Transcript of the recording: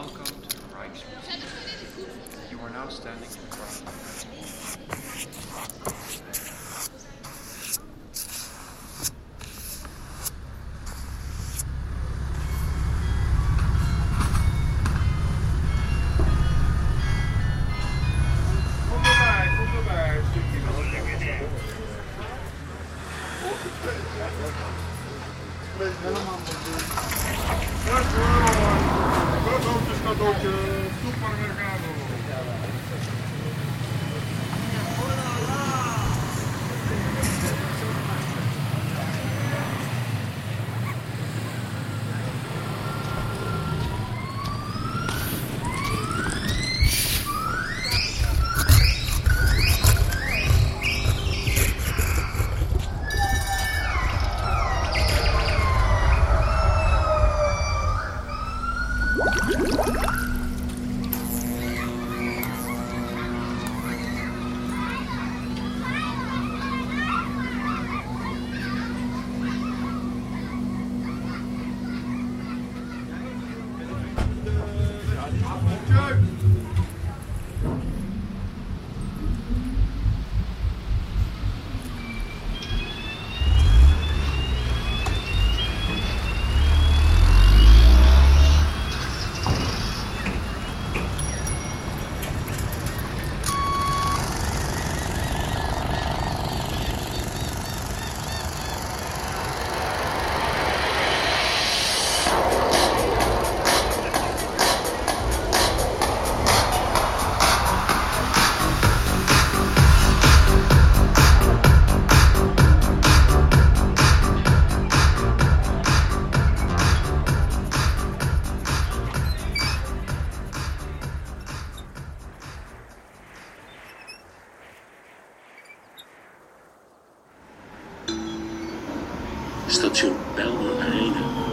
Welcome to the Rijksmuseum. You are now standing in front of the Let's go. Let's go. Supermercado. Station Belmer Arena.